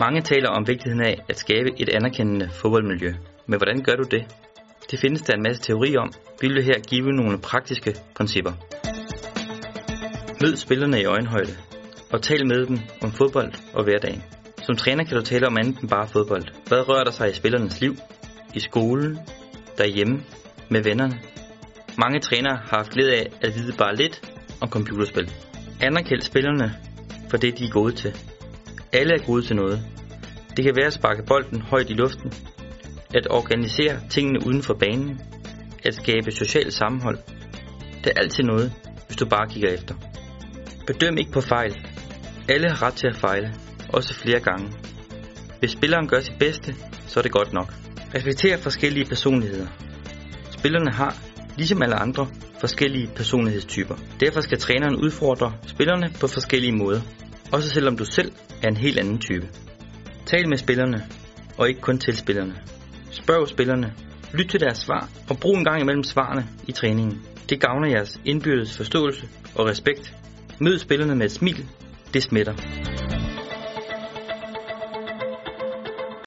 Mange taler om vigtigheden af at skabe et anerkendende fodboldmiljø. Men hvordan gør du det? Det findes der en masse teori om. Vi vil her give nogle praktiske principper. Mød spillerne i øjenhøjde og tal med dem om fodbold og hverdagen. Som træner kan du tale om andet end bare fodbold. Hvad rører der sig i spillernes liv? I skolen? Derhjemme? Med vennerne? Mange trænere har haft glæde af at vide bare lidt om computerspil. Anerkend spillerne for det, de er gode til. Alle er gode til noget. Det kan være at sparke bolden højt i luften, at organisere tingene uden for banen, at skabe socialt sammenhold. Det er altid noget, hvis du bare kigger efter. Bedøm ikke på fejl. Alle har ret til at fejle, også flere gange. Hvis spilleren gør sit bedste, så er det godt nok. Respekter forskellige personligheder. Spillerne har, ligesom alle andre, forskellige personlighedstyper. Derfor skal træneren udfordre spillerne på forskellige måder, også selvom du selv er en helt anden type. Tal med spillerne, og ikke kun til spillerne. Spørg spillerne, lyt til deres svar, og brug en gang imellem svarene i træningen. Det gavner jeres indbyrdes forståelse og respekt. Mød spillerne med et smil, det smitter.